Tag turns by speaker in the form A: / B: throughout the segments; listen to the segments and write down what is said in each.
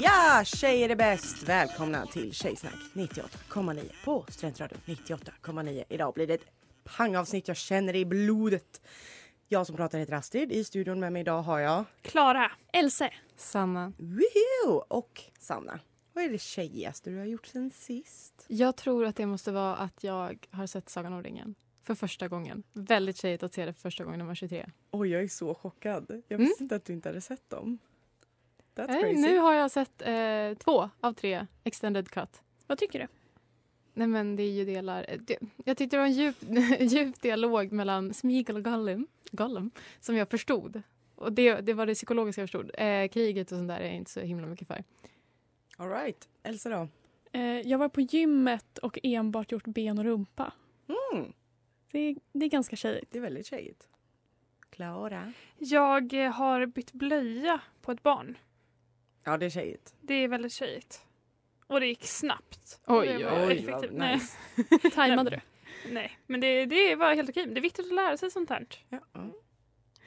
A: Ja, tjejer är bäst! Välkomna till Tjejsnack 98,9 på Studentradion 98,9. Idag blir det ett pangavsnitt, jag känner det i blodet. Jag som pratar heter Astrid. I studion med mig idag har jag
B: Klara, Else,
C: Sanna.
A: Woohoo! och Sanna. Vad är det tjejigaste du har gjort sen sist?
C: Jag tror att det måste vara att jag har sett Sagan om ringen för första gången. Väldigt tjejigt att se det för första gången när man var 23.
A: Oj, jag är så chockad. Jag
C: Mm.
A: visste inte att du inte hade sett dem. That's crazy.
C: nu har jag sett eh, två av tre extended cut.
B: vad tycker du?
C: Nej men det är ju delar. eh, Det, jag tyckte det var en djup, djup dialog mellan Smeagol och Gollum, Gollum som jag förstod. Och det, det var det psykologiska jag förstod. Eh, kriget och sånt där är inte så himla mycket för.
A: All right. Elsa då?
B: Eh, jag var på gymmet och enbart gjort ben och rumpa.
A: Mm,
B: Det är, det är ganska tjejigt.
A: det är väldigt tjejigt. Klara?
D: Jag har bytt blöja på ett barn.
A: Ja, det är tjejigt.
D: Det är väldigt tjejigt. Och det gick snabbt.
C: Oj,
D: det var
C: oj,
A: vad
D: effektivt.
A: nice.
D: Nej,
B: Tajmade du?
D: nej, men det, det var helt okej. Det är viktigt att lära sig sånt här.
A: Ja, ja.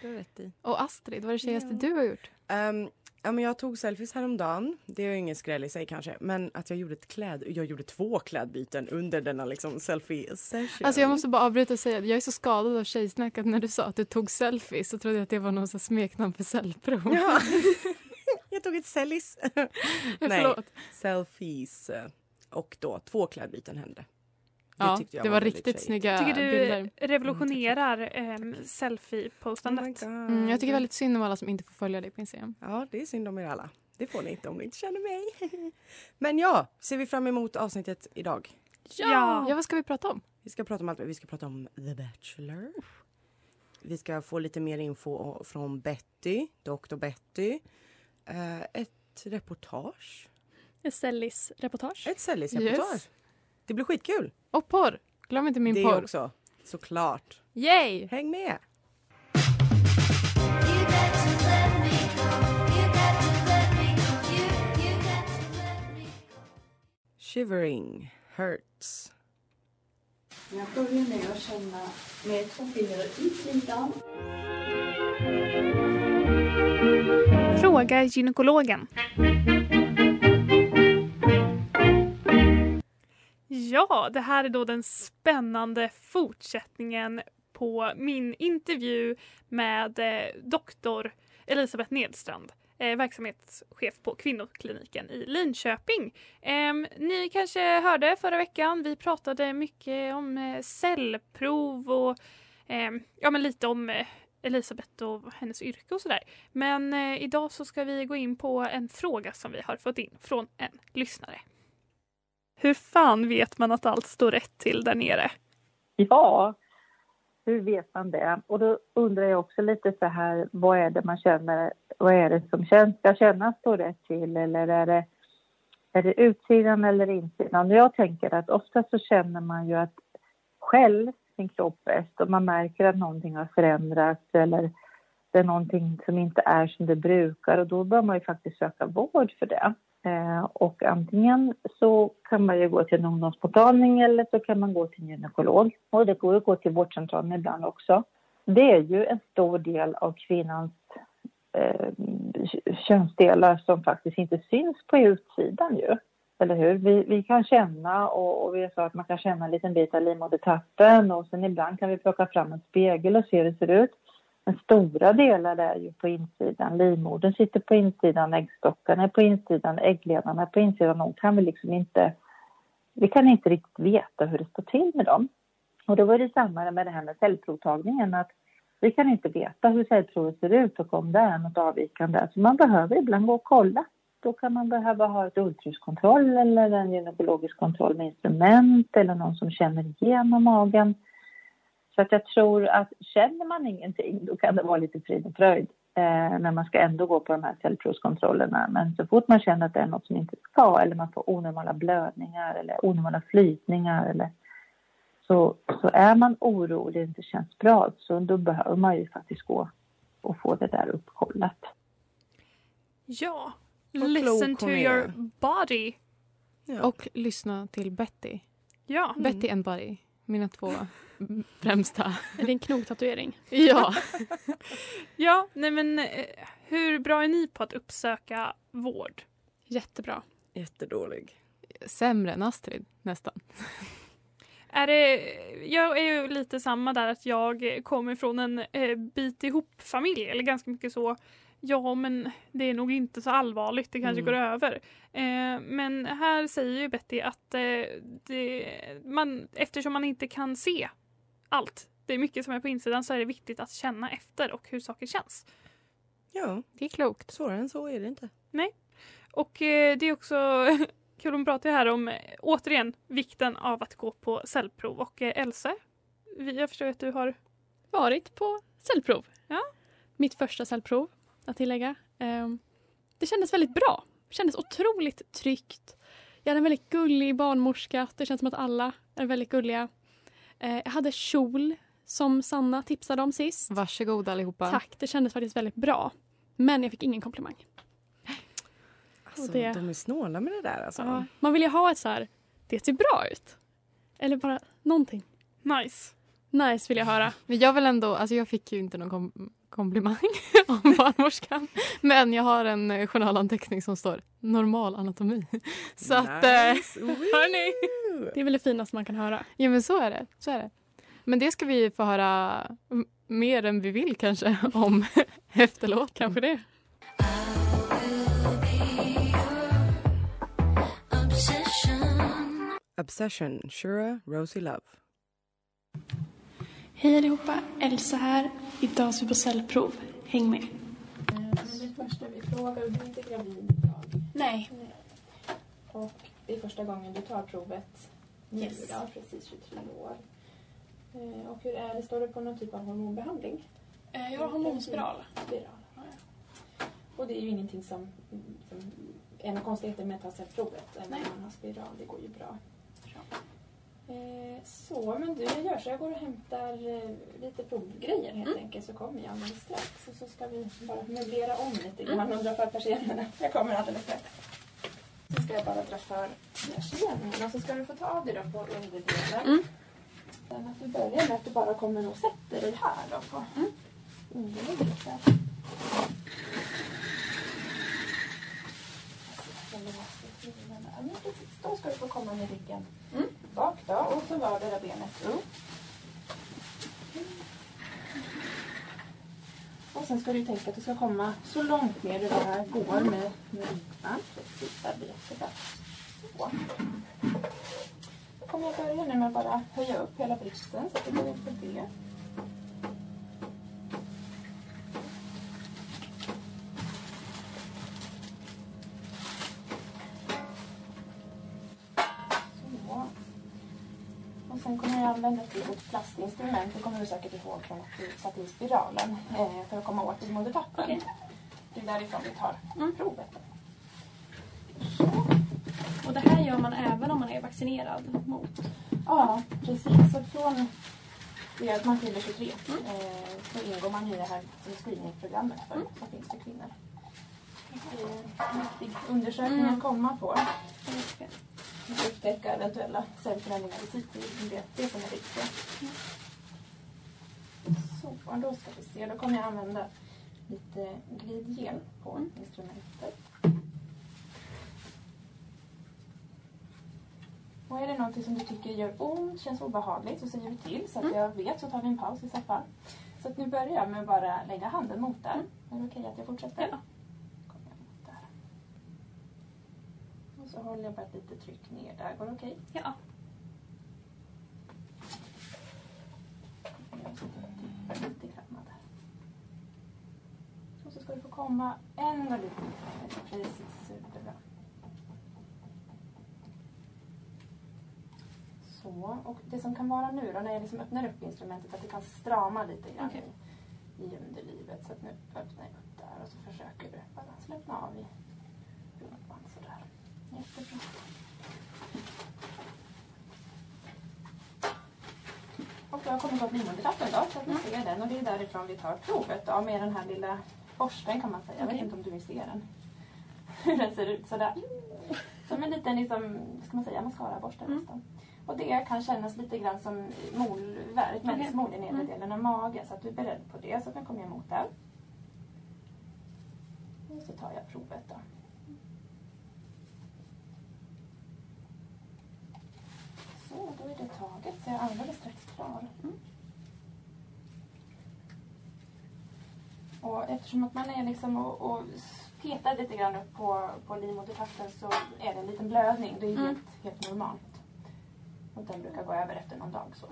A: Det har rätt i.
C: Och Astrid, vad är det tjejigaste
A: Ja.
C: du har gjort?
A: Ehm, ja, men jag tog selfies häromdagen. Det är ju ingen skräll i sig kanske. Men att jag gjorde ett kläd... Jag gjorde två klädbyten under denna liksom selfie session.
C: Alltså jag måste bara avbryta och säga att jag är så skadad av tjejsnack att när du sa att du tog selfies så trodde jag att det var någon smeknamn för cellprov.
A: Ja. tog ett sellis. Nej, selfies. Och då två klädbyten hände.
C: Ja,
A: tyckte jag
C: det var,
A: väldigt
C: riktigt
A: tjejigt.
C: snygga
D: Tycker du
C: bilder.
D: revolutionerar um,
A: Oh my
D: selfie-postandet?
A: God.
C: Mm, jag tycker väldigt synd om alla som inte får följa dig på Instagram.
A: Ja, det är synd om er alla. Det får ni inte om ni inte känner mig. Men ja, ser vi fram emot avsnittet idag.
D: Ja.
C: Ja, vad ska vi prata om?
A: Vi ska prata om allt. Vi ska prata om The Bachelor. Vi ska få lite mer info från Betty, Dr. Betty. Eh, ett reportage.
B: Sellis-reportage.
A: Ett sällisreportage.
C: Yes.
A: Det blir skitkul.
C: Och porr. Glöm inte min
A: det
C: porr.
A: också. Såklart.
C: Yay!
A: Häng med! Shivering hurts.
E: Jag börjar med att känna med två fingrar i slidan.
D: Fråga gynekologen. Ja, det här är då den spännande fortsättningen på min intervju med eh, doktor Elisabeth Nedstrand, eh, verksamhetschef på kvinnokliniken i Linköping. Ni kanske hörde förra veckan, vi pratade mycket om eh, cellprov och ja, men lite om eh, Elisabeth och hennes yrke och sådär. Men eh, idag så ska vi gå in på en fråga som vi har fått in från en lyssnare. Hur fan vet man att allt står rätt till där nere?
F: Ja, hur vet man det? Och då undrar jag också lite så här, vad är det man känner, vad är det som känns, ska kännas står rätt till eller är det, är det utsidan eller insidan? Jag tänker att ofta så känner man ju att själv sin kropp bäst och man märker att någonting har förändrats eller det är någonting som inte är som det brukar och då bör man ju faktiskt söka vård för det. Eh, och antingen så kan man ju gå till en ungdomsmottagning eller så kan man gå till en gynekolog. Och det går att gå till vårdcentralen ibland också. Det är ju en stor del av kvinnans eh, könsdelar som faktiskt inte syns på utsidan ju. Eller hur? Vi, vi kan känna och, och vi sa att man kan känna en liten bit av livmodertappen och sen ibland kan vi plocka fram en spegel och se hur det ser ut. Men stora delar är ju på insidan. Livmodern sitter på insidan, äggstockarna är på insidan, äggledarna är på insidan. De kan vi liksom inte... Vi kan inte riktigt veta hur det står till med dem. Och då var det samma med det här med cellprovtagningen. Att vi kan inte veta hur cellprovet ser ut och om det är något avvikande. Så man behöver ibland gå och kolla. Då kan man behöva ha ett ultraljudskontroll eller en gynekologisk kontroll med instrument eller någon som känner igenom magen. Så att jag tror att känner man ingenting då kan det vara lite frid och fröjd eh, när man ska ändå gå på de här cellprovskontrollerna. Men så fort man känner att det är något som inte ska eller man får onormala blödningar eller onormala flytningar eller så, så är man orolig och det inte känns bra så då behöver man ju faktiskt gå och få det där uppkollat.
D: Ja, listen to your body.
C: Ja. Och lyssna till Betty.
D: Ja.
C: Betty and Buddy. Mina två främsta.
B: Är det en knoktatuering?
C: ja.
D: ja, nej men eh, hur bra är ni på att uppsöka vård?
B: Jättebra.
A: Jättedålig.
C: Sämre än Astrid, nästan.
D: Är det, jag är ju lite samma där att jag kommer från en eh, bit ihop-familj, eller ganska mycket så. Ja, men det är nog inte så allvarligt, det kanske
A: Mm.
D: går över. Eh, men här säger ju Betty att eh, det, man, eftersom man inte kan se allt, det är mycket som är på insidan, så är det viktigt att känna efter och hur saker känns.
A: Ja,
C: det är klokt.
A: Svårare än så är det inte.
D: Nej. Och eh, det är också kul, hon pratar ju här om eh, återigen vikten av att gå på cellprov. Och eh, Else, vi- jag förstår att du har
B: Varit på cellprov.
D: Ja.
B: Mitt första cellprov, att tillägga. Ehm, Det kändes väldigt bra. Det kändes otroligt tryggt. Jag hade en väldigt gullig barnmorska. Det känns som att alla är väldigt gulliga. Eh, Jag hade kjol som Sanna tipsade om sist.
C: Varsågod allihopa.
B: Tack, det kändes faktiskt väldigt bra. Men jag fick ingen komplimang.
A: Alltså,
B: det-
A: De är snåla med det där alltså.
B: Ja, man vill ju ha ett så här, det ser bra ut. Eller bara någonting.
D: Nice.
B: Nice vill jag höra.
C: Men jag vill ändå, alltså jag fick ju inte någon kom komplimang om barnmorskan. Men jag har en eh, journalanteckning som står normal anatomi. Så att, eh,
A: Nice.
C: hörni.
B: Det är väl det finaste man kan höra.
C: Ja men så är det. Så är det. Men det ska vi få höra mer än vi vill kanske om efter låten.
B: Kanske det.
A: Obsession, Shura, Rosie Love.
B: Hej allihopa, Elsa här. Idag ska vi på cellprov. Häng med.
E: Det första vi frågar, du är inte gravid idag?
B: Nej.
E: Och det är första gången du tar provet nu
B: Yes.
E: då, precis 23 år. Eh, Och hur är det, står du på någon typ av hormonbehandling?
B: Eh, Jag har hormonspiral.
E: Spiral. ja. Och det är ju ingenting som, som är några konstigheter med att ta cellprovet. Även om man har spiral, det går ju bra. Eh, Så, men du, jag gör så. Jag går och hämtar eh, lite provgrejer helt enkelt så kommer jag alldeles strax. Och så ska vi bara möblera om lite grann och dra för persiennerna. Jag kommer alldeles strax. Så ska jag bara dra för persiennerna och så ska du få ta av dig då på underdelen.
B: Mm.
E: Sen att du börjar med att du bara kommer och sätter dig här då på underlägget men precis. Då ska du få komma med ryggen bak då och så vardera benet upp. Och sen ska du tänka att du ska komma så långt ner du bara går med, med ytan. Precis, där. Så. Då kommer jag börja nu med att bara höja upp hela bristen så att det går upp på det. Så. Och använda ett litet plastinstrument. Det kommer du säkert ihåg från att du satte i spiralen eh, för att komma åt livmodertappen. Det är därifrån vi tar provet.
B: Och det här gör man även om man är vaccinerad mot.
E: Ja, precis. Så från det att man fyller 23 eh, så ingår man i det här screeningprogrammet för, som finns för kvinnor. Det är en viktig undersökning att komma på. Upptäcka eventuella cellförändringar i tid. Det är det som är viktigt. Så, då ska vi se. Då kommer jag använda lite glidgel på instrumentet. Och är det någonting som du tycker gör ont, känns obehagligt så säger vi till så att jag vet så tar vi en paus i så fall. Så att nu börjar jag med att bara lägga handen mot där. Är det okej att jag fortsätter? Ja. Kommer jag mot där. Och så håller jag bara ett litet tryck ner där. Går det okej? Ja. Lite grann där. Och så ska du få komma ända lite närmare. Precis, superbra. Så, och det som kan vara nu då när jag liksom öppnar upp instrumentet att det kan strama lite grann i, i underlivet. Så att nu öppnar jag upp där och så försöker du bara slappna av i. Jättebra. Och då har jag kommit åt livmodertappen då så att ni ser den och det är därifrån vi tar provet då med den här lilla borsten kan man säga. Jag vet inte om du vill se den. Hur den ser ut sådär. Som en liten liksom, ska man säga, mascaraborste nästan. Och det kan kännas lite grann som molvärk, mensmol i nedre delen av magen. Så att du är beredd på det. Så kommer jag emot där. Och så tar jag provet då. Så, då är det taget. Så jag är alldeles strax klar. Och eftersom att man är liksom och, och petar lite grann upp på, på livmodertappen så är det en liten blödning. Det är helt, helt normalt. Och den brukar gå över efter någon dag. Så,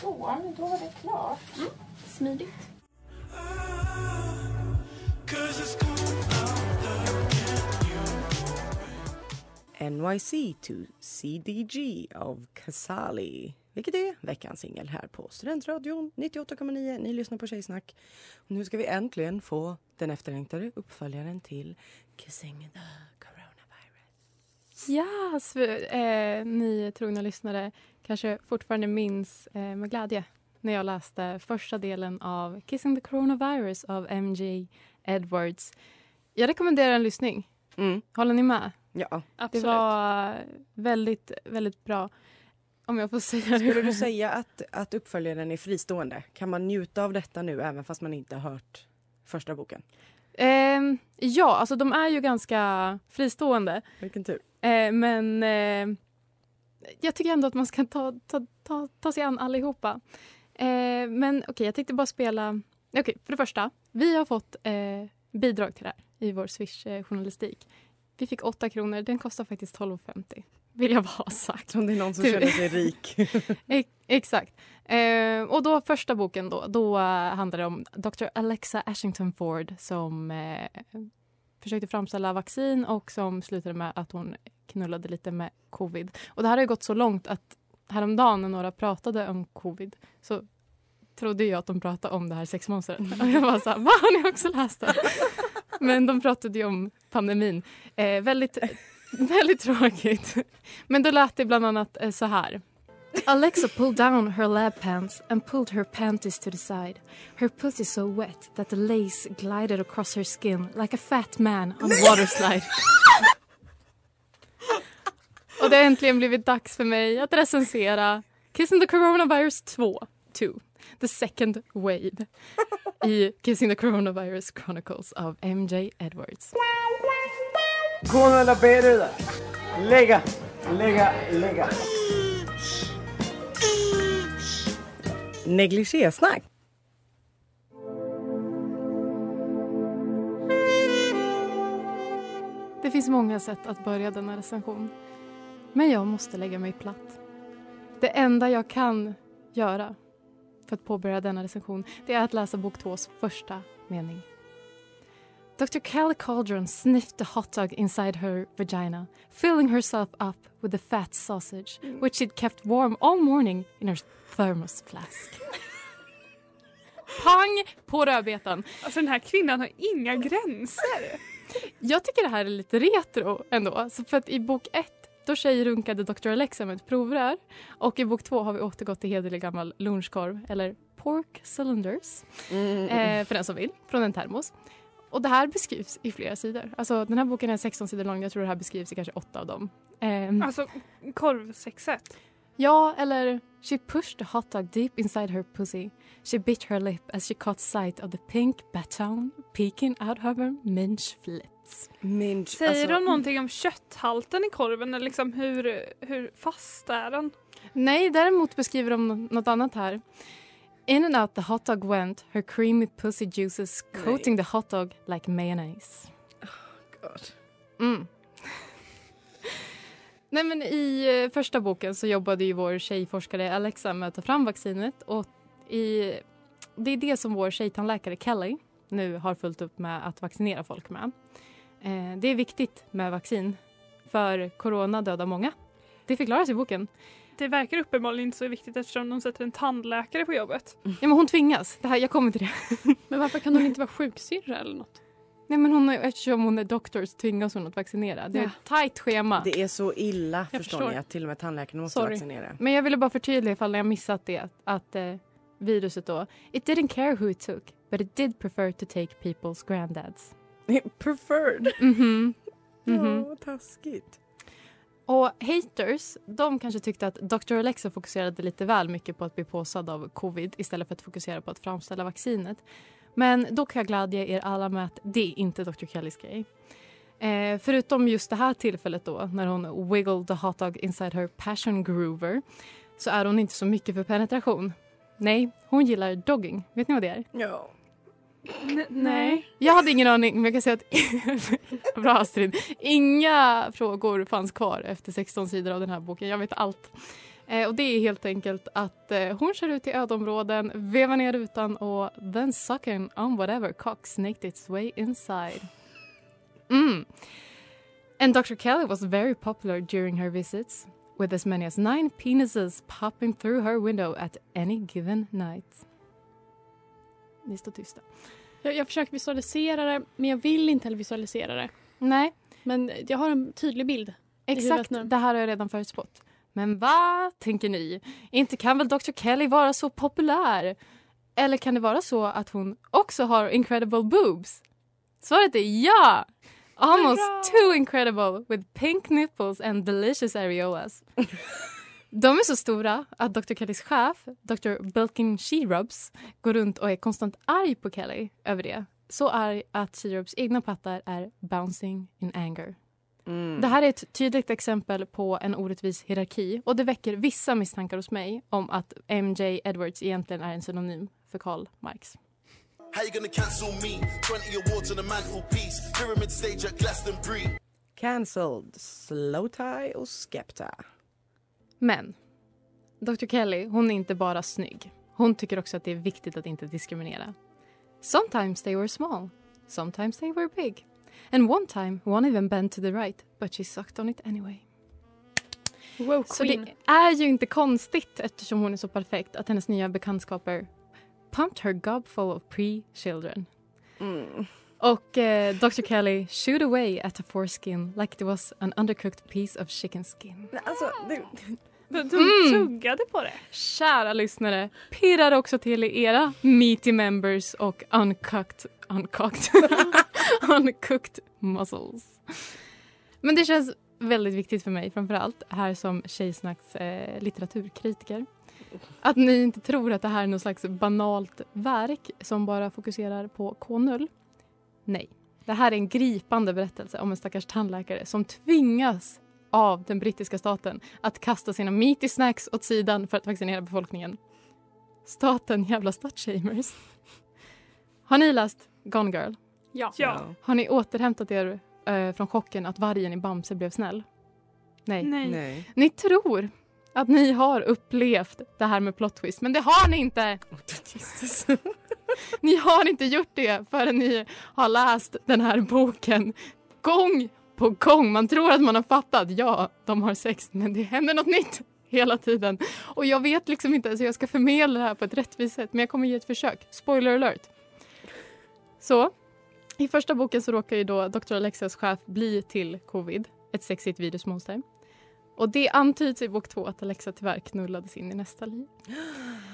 E: så men då var det klart.
B: Smidigt.
A: NYC to CDG av Casali. Vilket är veckans singel här på Studentradion 98,9. Ni lyssnar på Tjejsnack. Och nu ska vi äntligen få den efterlängtade uppföljaren till Kissing the
C: Ja, yes, eh, ni trogna lyssnare kanske fortfarande minns eh, med glädje när jag läste första delen av Kissing the Coronavirus av MJ Edwards. Jag rekommenderar en lyssning. Håller ni med?
A: Ja.
C: Det var väldigt, väldigt bra. Om jag får säga.
A: Skulle du säga att, att uppföljaren är fristående? Kan man njuta av detta nu även fast man inte har hört första boken?
C: Ehm, ja, alltså de är ju ganska fristående.
A: Vilken tur.
C: Eh, men eh, jag tycker ändå att man ska ta, ta, ta, ta sig an allihopa. Eh, men okej, jag tänkte bara spela... Okej, för det första. Vi har fått eh, bidrag till det här i vår Swish-journalistik. Vi fick 8 kronor. Den kostar faktiskt 12,50. Vill jag bara ha sagt.
A: Om det är någon som känner sig rik.
C: Ex- Exakt. Eh, och då första boken då, då eh, handlar det om Dr. Alexa Ashington Ford som eh, försökte framställa vaccin och som slutade med att hon knullade lite med covid. Och det här har gått så långt att häromdagen när några pratade om covid så trodde jag att de pratade om det här sexmonstret. Och jag var så här, va har ni också läst det? Men de pratade ju om pandemin. Eh, väldigt, väldigt tråkigt. Men då lät det bland annat eh, så här. Alexa pulled down her lab pants and pulled her panties to the side. Her pussy so wet that the lace glided across her skin like a fat man on a water slide. Och det har äntligen blivit dags för mig att recensera Kissing the Coronavirus 2, 2 The Second Wave i Kissing the Coronavirus Chronicles av MJ Edwards.
G: Konen la beruda. Lägga, lägga, lägga.
A: Negligésnack.
C: Det finns många sätt att börja denna recension. Men jag måste lägga mig platt. Det enda jag kan göra för att påbörja denna recension det är att läsa bok tvås första mening. Dr. Kelly Cauldron sniffed the hot dog inside her vagina, filling herself up with the fat sausage, which she'd kept warm all morning in her thermos flask. Pang på rödbetan.
D: Alltså den här kvinnan har inga gränser.
C: Jag tycker det här är lite retro ändå. Så för att i bok ett då tjejrunkade Dr. Alexa med ett provrör. Och i bok två har vi återgått till hederlig gammal lunchkorv, eller pork cylinders,
A: Mm.
C: eh, för den som vill, från en termos. Och det här beskrivs i flera sidor. Alltså den här boken är 16 sidor lång, jag tror det här beskrivs i kanske åtta av dem. Ehm,
D: Alltså korvsexet.
C: Ja, eller She pushed the hot dog deep inside her pussy. She bit her lip as she caught sight of the pink baton peeking out of her minch flits.
A: Minch,
D: Säger
A: alltså-
D: de någonting om kötthalten i korven eller liksom hur, hur fast är den?
C: Nej, däremot beskriver de nå- något annat här. In and out the hot dog went, her creamy pussy juices coating the hot dog like mayonnaise.
A: God.
C: Mm. Nej, men I eh, första boken så jobbade ju vår tjejforskare Alexa med att ta fram vaccinet. Och i, det är det som vår tjejtandläkare Kelly nu har fullt upp med att vaccinera folk med. Eh, det är viktigt med vaccin, för corona dödar många. Det förklaras i boken.
D: Det verkar uppenbarligen inte så viktigt eftersom de sätter en tandläkare på jobbet.
C: Ja, men hon tvingas. Det här, jag kommer till det.
B: Men varför kan hon inte vara sjuksyrra eller något?
C: Nej, men hon, eftersom hon är doktor så tvingas hon att vaccinera. Det är
B: Ja.
C: ett tajt schema.
A: Det är så illa
C: Jag
A: förstår
C: förstår.
A: ni att till och med tandläkaren måste
C: Sorry.
A: vaccinera.
C: Men jag ville bara förtydliga ifall jag missat det. Att eh, viruset då. It didn't care who it took. But it did prefer to take people's granddads.
A: Preferred?
C: Mhm. Mhm.
A: Ja, vad taskigt.
C: Och haters, de kanske tyckte att Dr. Alexa fokuserade lite väl mycket på att bli påsad av covid istället för att fokusera på att framställa vaccinet. Men då kan jag glädja er alla med att det är inte Dr. Kellys grej. Eh, förutom just det här tillfället då, när hon wiggled the hot dog inside her passion groover så är hon inte så mycket för penetration. Nej, hon gillar dogging. Vet ni vad det är?
A: Ja.
D: Nej.
C: Jag hade ingen aning, men jag kan säga att... Bra Astrid. Inga frågor fanns kvar efter 16 sidor av den här boken. Jag vet allt. Eh, och det är helt enkelt att eh, hon kör ut i ödområden, vevar ner rutan och then sucking on whatever cock snaked its way inside. Mm. And Dr. Kelly was very popular during her visits with as many as nine penises popping through her window at any given night. Ni står tysta.
B: Jag, jag försöker visualisera det, men jag vill inte heller visualisera det.
C: Nej.
B: Men jag har en tydlig bild.
C: Exakt, det här har jag redan förutspått. Men vad tänker ni? Inte kan väl Dr. Kelly vara så populär? Eller kan det vara så att hon också har incredible boobs? Svaret är ja! Almost too incredible with pink nipples and delicious areolas. De är så stora att Dr. Kellys chef, Dr. Belkin She-Rubs, går runt och är konstant arg på Kelly över det. Så arg att She-Rubs egna pattar är bouncing in anger.
A: Mm.
C: Det här är ett tydligt exempel på en orättvis hierarki och det väcker vissa misstankar hos mig om att MJ Edwards egentligen är en synonym för Karl Marx.
H: How you gonna cancel me? 20 awards on the mantelpiece. Pyramid stage at Glastonbury.
A: Cancelled. Slow tie och Skepta.
C: Men Dr. Kelly, hon är inte bara snygg. Hon tycker också att det är viktigt att inte diskriminera. Sometimes they were small, sometimes they were big. And one time one even bent to the right, but she sucked on it anyway.
B: Wow,
C: Så det är ju inte konstigt eftersom hon är så perfekt att hennes nya bekantskaper pumped her gob full of pre-children.
A: Mm.
C: Och eh, Dr. Kelly shoot away at a foreskin like it was an undercooked piece of chicken skin.
A: Alltså, det...
D: De, de
C: Mm.
D: tuggade på det.
C: Kära lyssnare, pirrar också till era meaty members och uncooked, uncooked, uncooked muscles. Men det känns väldigt viktigt för mig, framför allt här som Tjejsnacks eh, litteraturkritiker. Att ni inte tror att det här är något slags banalt verk som bara fokuserar på K0. Nej, det här är en gripande berättelse om en stackars tandläkare som tvingas av den brittiska staten att kasta sina meaty snacks åt sidan för att vaccinera befolkningen. Staten jävla statshamers. Har ni läst Gone Girl?
B: Ja.
D: Ja.
C: Har ni återhämtat er eh, från chocken att vargen i Bamse blev snäll? Nej.
D: Nej.
A: Nej.
C: Ni tror att ni har upplevt det här med plot twist, men det har ni inte! ni har inte gjort det förrän ni har läst den här boken gång på gång. Man tror att man har fattat, ja, de har sex, men det händer något nytt hela tiden. Och jag vet liksom inte så jag ska förmedla det här på ett rättvist sätt, men jag kommer ge ett försök. Spoiler alert! Så, i första boken så råkar ju då Dr. Alexas chef bli till covid, ett sexigt virusmonster. Och det antyds i bok två att Alexa tyvärr knullades in i nästa liv.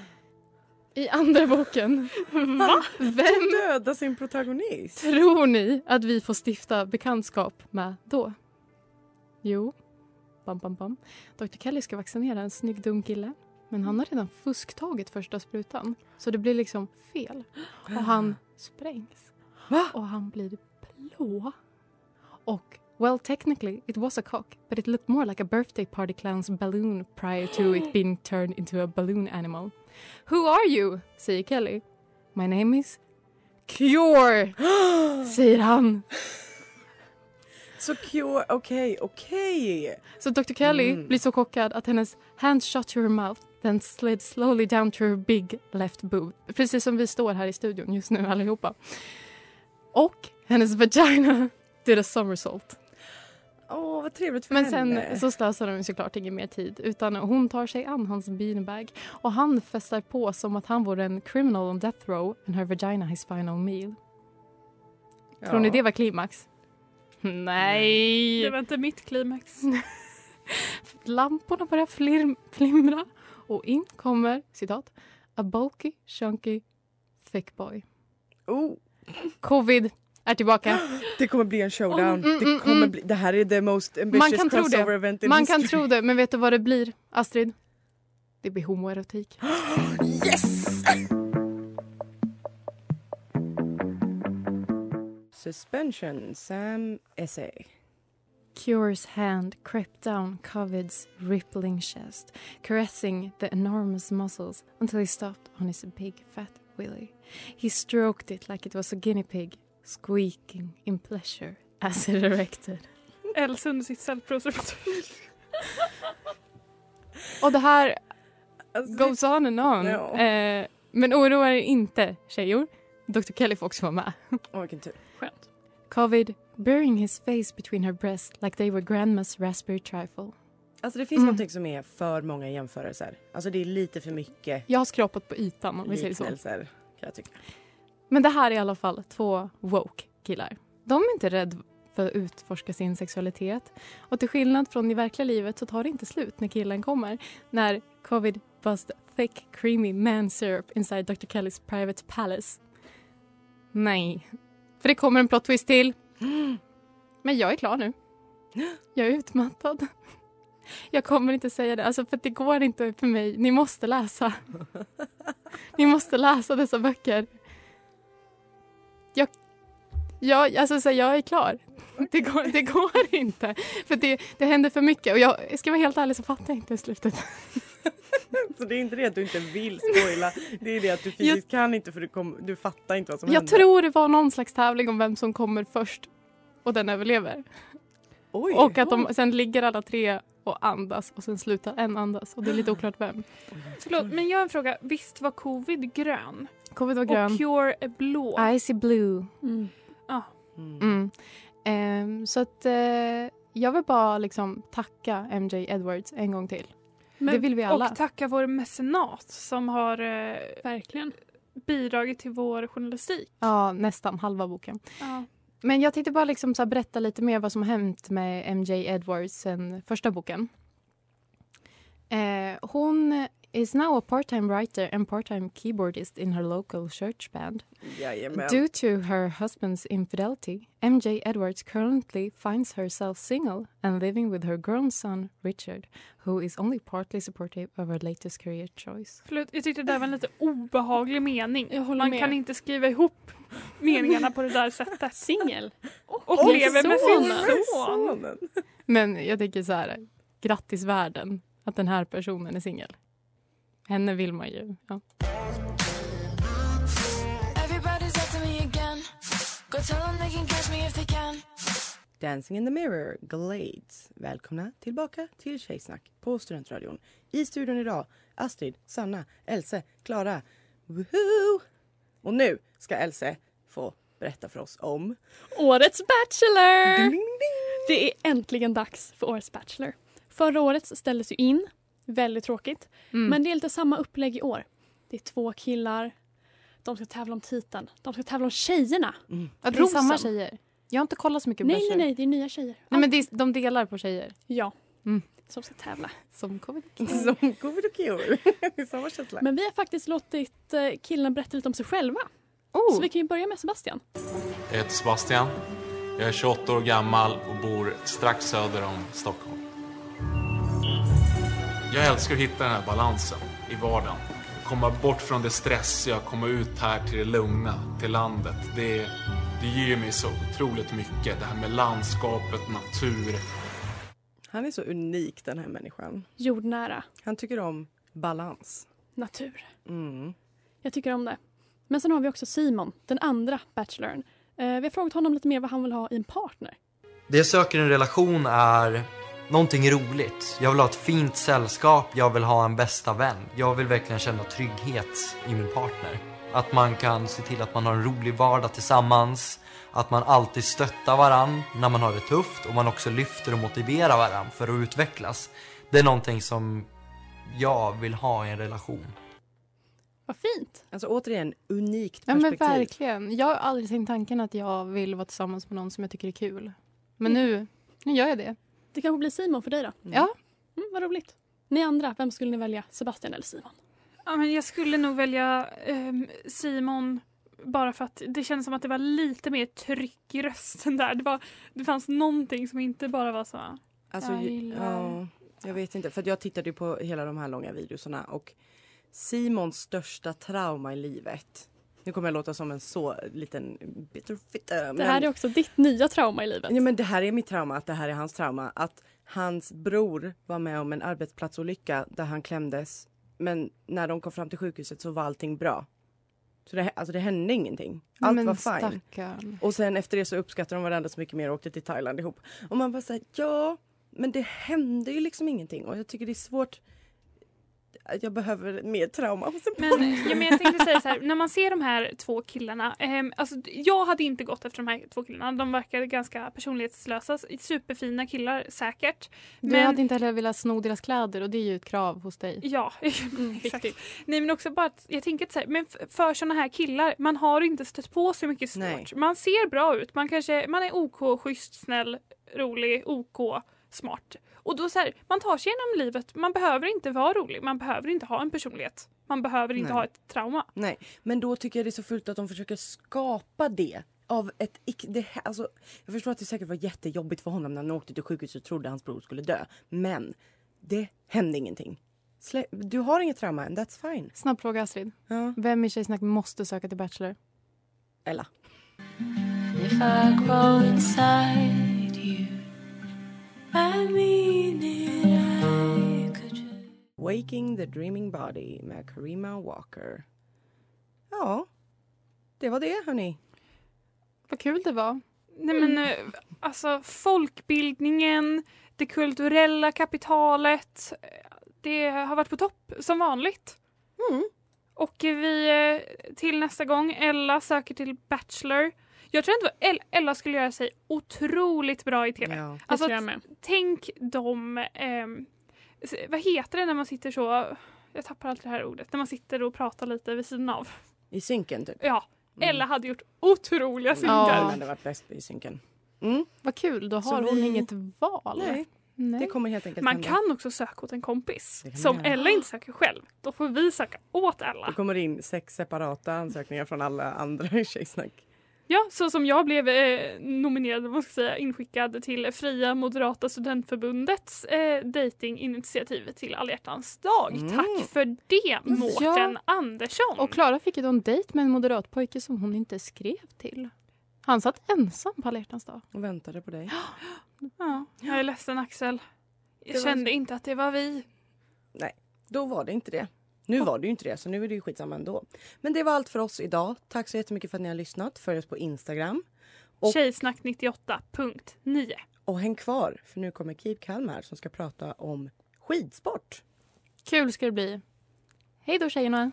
C: I andra boken,
A: Va?
C: vem
A: dödar sin protagonist?
C: tror ni att vi får stifta bekantskap med då? Jo, bam, bam, bam. Dr. Kelly ska vaccinera en snygg dum kille. Men han har redan fusktagit första sprutan. Så det blir liksom fel. Och han sprängs. Och han blir blå. Och well technically it was a cock but it looked more like a birthday party clown's balloon prior to it being turned into a balloon animal. Who are you? säger Kelly. My name is Cure, säger han.
A: Så Cure, okej, okej.
C: Så Dr. Kelly
A: Mm.
C: blir så chockad att hennes hand shot to her mouth then slid slowly down to her big left boob. Precis som vi står här i studion just nu allihopa. Och hennes vagina did a somersault.
A: Vad trevligt för
C: Men
A: henne.
C: sen så slösar de såklart ingen mer tid utan hon tar sig an hans beanbag och han festar på som att han vore en criminal on death row and her vagina his final meal. Tror
D: Ja.
C: ni det var klimax? Nej!
D: Det var inte mitt klimax.
C: Lamporna börjar flir- flimra och in kommer, citat, a bulky, chunky, thick boy.
A: Oh.
C: Covid är tillbaka.
A: Det kommer bli en showdown.
C: Mm, mm,
A: det,
C: mm,
A: kommer
C: mm.
A: bli, det här är the most ambitious
C: Man kan tro
A: crossover
C: det.
A: event in
C: Man
A: history.
C: kan tro det, men vet du vad det blir, Astrid? Det blir homoerotik.
A: Yes! Suspension, Sam Essay.
C: Cure's hand crept down Covid's rippling chest, caressing the enormous muscles until he stopped on his big fat willy. He stroked it like it was a guinea pig, squeaking in pleasure as it erected.
D: Else under sitt cellprovsresultat.
C: Och det här
A: Alltså,
C: goes on and on.
A: Ja.
C: Eh, men oroa er inte, tjejor. Dr. Kelly får också vara med.
A: Åh, vilken tur.
B: Skönt.
C: Covid burying his face between her breasts like they were grandma's raspberry trifle.
A: Alltså det finns
C: Mm.
A: någonting som är för många jämförelser. Alltså det är lite för mycket
C: Jag har skrapat på ytan om vi säger så.
A: Kan jag tycka.
C: Men det här är i alla fall två woke killar. De är inte rädda för att utforska sin sexualitet. Och till skillnad från i verkliga livet så tar det inte slut när killen kommer. När covid buzzed thick creamy man syrup inside Dr. Kellys private palace. Nej. För det kommer en plot twist till. Men jag är klar nu. Jag är utmattad. Jag kommer inte säga det, alltså för det går inte för mig. Ni måste läsa. Ni måste läsa dessa böcker. Jag, jag, alltså, så jag är klar. Det går, det går inte. För det, det händer för mycket. Och jag ska vara helt ärlig så fattar jag inte slutet.
A: Så det är inte det att du inte vill spoila. Det är det att du fysiskt kan inte för du, kom, du fattar inte vad som
C: Jag
A: händer.
C: tror det var någon slags tävling om vem som kommer först och den överlever.
A: Oj.
C: Och att de sen ligger alla tre och andas och sen slutar en andas och det är lite oklart vem.
D: Förlåt, men jag har en fråga. Visst var covid grön?
C: Covid var grön.
D: Och Cure är blå?
C: Icy blue.
D: Ja.
C: Mm. Ehm, så att eh, jag vill bara liksom tacka MJ Edwards en gång till.
D: Men-
C: det vill vi alla.
D: Och tacka vår mecenat som har eh,
B: Verkligen.
D: bidragit till vår journalistik.
C: Ja, nästan halva boken.
D: Ja.
C: Men jag tänkte bara liksom så berätta lite mer vad som har hänt med MJ Edwards sen första boken. Eh, hon is now a part-time writer and part-time keyboardist in her local church band.
A: Jajamän.
C: Due to her husband's infidelity, MJ Edwards currently finds herself single and living with her grown son Richard, who is only partly supportive of her latest career choice.
D: Förlåt, jag tyckte det där var en lite obehaglig mening. Man
B: med.
D: kan inte skriva ihop meningarna på det där sättet.
B: Singel.
D: Och, lever med sin son.
C: Men jag tänker så här, grattis världen att den här personen är singel. Henne vill man ju. Ja.
A: Dancing in the mirror, Glades. Välkomna tillbaka till Tjejsnack på Studentradion. I studion idag, Astrid, Sanna, Else, Klara. Woohoo! Och nu ska Else få berätta för oss om...
B: Årets Bachelor!
A: Ding, ding, ding.
B: Det är äntligen dags för Årets Bachelor. Förra året ställdes ju in. Väldigt tråkigt.
C: Mm.
B: Men det är lite samma upplägg i år. Det är två killar. De ska tävla om titeln. De ska tävla om tjejerna.
C: Ja, det är samma tjejer. Jag har inte kollat så mycket på
B: Nej, nej, nej. Det är nya tjejer.
C: Nej, men det är, de delar på tjejer.
B: Ja.
C: Mm.
B: som ska tävla.
C: Som covid
A: Som covid samma känsla.
B: Men vi har faktiskt låtit eh, killarna berätta lite om sig själva.
C: Oh.
B: Så vi kan ju börja med Sebastian.
I: Jag heter Sebastian. Jag är 28 år gammal och bor strax söder om Stockholm. Jag älskar att hitta den här balansen i vardagen. Komma bort från det stressiga, komma ut här till det lugna, till landet. Det, det ger mig så otroligt mycket. Det här med landskapet, natur.
A: Han är så unik den här människan.
B: Jordnära.
A: Han tycker om balans.
B: Natur.
A: Mm.
B: Jag tycker om det. Men sen har vi också Simon, den andra bachelorn. Eh, vi har frågat honom lite mer vad han vill ha i en partner.
J: Det jag söker i en relation är någonting roligt. Jag vill ha ett fint sällskap, jag vill ha en bästa vän. Jag vill verkligen känna trygghet i min partner. Att man kan se till att man har en rolig vardag tillsammans. Att man alltid stöttar varann när man har det tufft och man också lyfter och motiverar varann för att utvecklas. Det är någonting som jag vill ha i en relation.
B: Vad fint!
A: Alltså återigen, unikt
C: Ja men
A: perspektiv.
C: verkligen. Jag har aldrig tänkt tanken att jag vill vara tillsammans med någon som jag tycker är kul. Men nu, nu gör jag det.
B: Det kanske blir Simon för dig då?
C: Ja.
B: Mm, vad roligt. Ni andra, vem skulle ni välja? Sebastian eller Simon?
D: Ja, men jag skulle nog välja ehm, Simon bara för att det kändes som att det var lite mer tryck i rösten där. Det, var, det fanns någonting som inte bara var så.
A: Alltså,
D: jag gillar...
A: ja, jag vet inte, för att jag tittade ju på hela de här långa videorna och Simons största trauma i livet. Nu kommer jag låta som en så liten bitterfitta.
B: Det här är också ditt nya trauma i livet.
A: Ja, men det här är mitt trauma, att det här är hans trauma. Att hans bror var med om en arbetsplatsolycka där han klämdes. Men när de kom fram till sjukhuset så var allting bra. Så det, alltså det hände ingenting. Allt
C: Men
A: var fine.
C: stackarn.
A: Och sen efter det så uppskattade de varandra så mycket mer och åkte till Thailand ihop. Och man bara säger ja, men det hände ju liksom ingenting. Och jag tycker det är svårt. Jag behöver mer trauma hos en
D: Men, ja, men jag tänkte säga så här, när man ser de här två killarna. ehm, alltså, jag hade inte gått efter de här två killarna. De verkade ganska personlighetslösa. Superfina killar säkert.
C: Du
D: Men-
C: hade inte heller velat sno deras kläder och det är ju ett krav hos dig.
D: Ja, exakt. Nej men också bara att jag tänker att så här, men för såna här killar, man har inte stött på så mycket svårt.
A: Nej.
D: Man ser bra ut, man kanske, man är OK, schysst, snäll, rolig, OK, smart. Och då så här, man tar sig igenom livet, man behöver inte vara rolig, man behöver inte ha en personlighet. Man behöver inte
A: Nej.
D: ha ett trauma.
A: Nej, men då tycker jag det är så fult att de försöker skapa det. Av ett, ick- det, alltså, jag förstår att det säkert var jättejobbigt för honom när han åkte till sjukhuset och trodde hans bror skulle dö. Men det hände ingenting. Slä, du har inget trauma än, that's fine.
C: Snabb fråga Astrid. Vem i Tjejsnack måste söka till Bachelor?
A: Ella.
K: If I grow inside
A: Waking the Dreaming Body med Karima Walker. Ja, det var det hörni.
C: Vad kul det var.
D: Nej men eh, alltså folkbildningen, det kulturella kapitalet, eh, det har varit på topp som vanligt. Och vi eh, till nästa gång, Ella söker till Bachelor. Jag tror ändå El- Ella skulle göra sig otroligt bra i TV.
B: Det
D: Alltså,
B: tror jag med.
D: tänk de, s- vad heter det när man sitter så, jag tappar alltid det här ordet, när man sitter och pratar lite vid sidan av.
A: I synken typ.
D: Ja, Ella hade gjort otroliga
A: Ja.
D: synkar.
A: hade varit bäst i synken. Mm.
C: Vad kul, då
A: Så
C: har hon
A: vi-
C: inget val.
A: Nej,
C: Nej.
A: det kommer helt enkelt
D: Man
A: hända.
D: kan också söka åt en kompis. Som
A: göra.
D: Ella inte söker själv. Då får vi söka åt Ella.
A: Det kommer in sex separata ansökningar från alla andra i Tjejsnack.
D: Ja, så som jag blev eh, nominerad, vad ska jag säga, inskickad till Fria Moderata Studentförbundets eh, datinginitiativ till alla hjärtans dag.
C: Mm.
D: Tack för det Mårten
C: Ja.
D: Andersson!
C: Och Klara fick ju då en dejt med en moderat pojke som hon inte skrev till. Han satt ensam på alla hjärtans dag.
A: Och väntade på dig.
D: Ja, jag är ledsen Axel. Jag
A: Det var-
D: kände inte att det var vi.
A: Nej, då var det inte det. Nu var det ju inte det, så nu är det ju skitsamma ändå. Men det var allt för oss idag. Tack så jättemycket för att ni har lyssnat. Följ oss på Instagram. Och,
D: Tjejsnack 98.9.
A: och häng kvar, för nu kommer Keep Calm här som ska prata om skidsport.
C: Kul ska det bli. Hej då tjejerna!